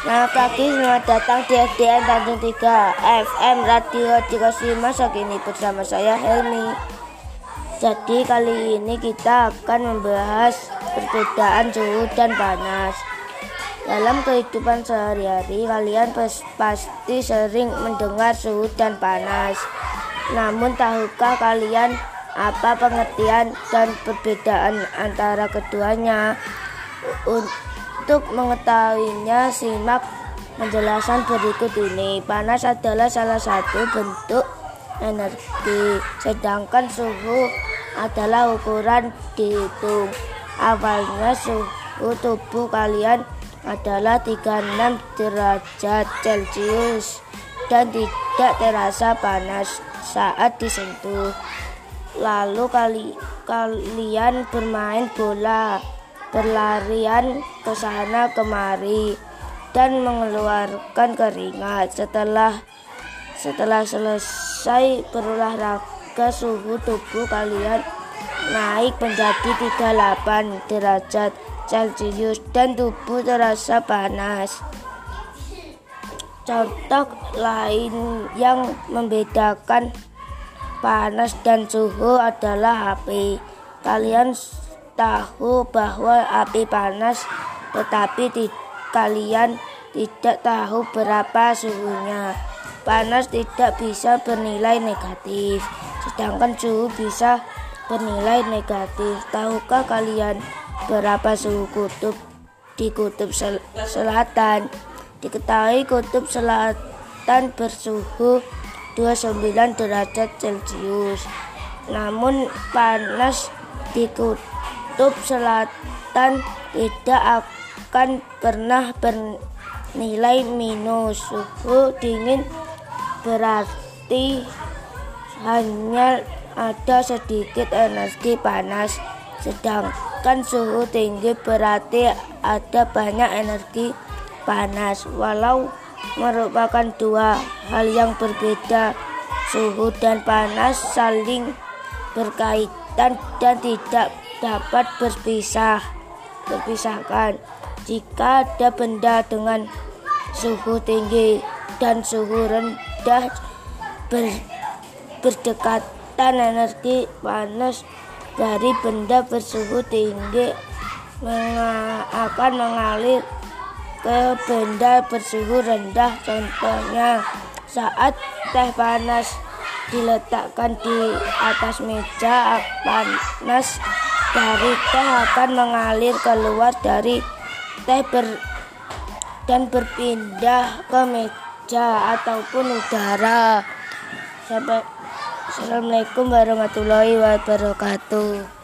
Selamat pagi, selamat datang di SDN Tanjung 3 FM Radio 35 Segini bersama saya Helmi. Jadi kali ini kita akan membahas perbedaan suhu dan panas. Dalam kehidupan sehari-hari kalian pasti sering mendengar suhu dan panas. Namun tahukah kalian apa pengertian dan perbedaan antara keduanya? Untuk mengetahuinya, simak penjelasan berikut ini. Panas adalah salah satu bentuk energi, sedangkan suhu adalah ukuran dihitung. Awalnya suhu tubuh kalian adalah 36 derajat Celcius dan tidak terasa panas saat disentuh. Lalu kali, kalian bermain bola berlarian ke sana kemari dan mengeluarkan keringat. Setelah setelah selesai berolahraga suhu tubuh kalian naik menjadi 38 derajat Celcius dan tubuh terasa panas. Contoh lain yang membedakan panas dan suhu adalah api. Kalian tahu bahwa api panas, tetapi di, kalian tidak tahu berapa suhunya. Panas tidak bisa bernilai negatif, sedangkan suhu bisa bernilai negatif. Tahukah kalian berapa suhu kutub di kutub sel selatan? Diketahui kutub selatan bersuhu 29 derajat Celcius. Namun panas di kutub kutub selatan tidak akan pernah bernilai minus. Suhu dingin berarti hanya ada sedikit energi panas, sedangkan suhu tinggi berarti ada banyak energi panas. Walau merupakan dua hal yang berbeda, suhu dan panas saling berkaitan dan tidak dapat berpisah berpisahkan jika ada benda dengan suhu tinggi dan suhu rendah ber, berdekatan energi panas dari benda bersuhu tinggi menga, akan mengalir ke benda bersuhu rendah. Contohnya saat teh panas diletakkan di atas meja panas dari teh akan mengalir keluar dari teh ber, dan berpindah ke meja ataupun udara. Sampai Assalamualaikum warahmatullahi wabarakatuh.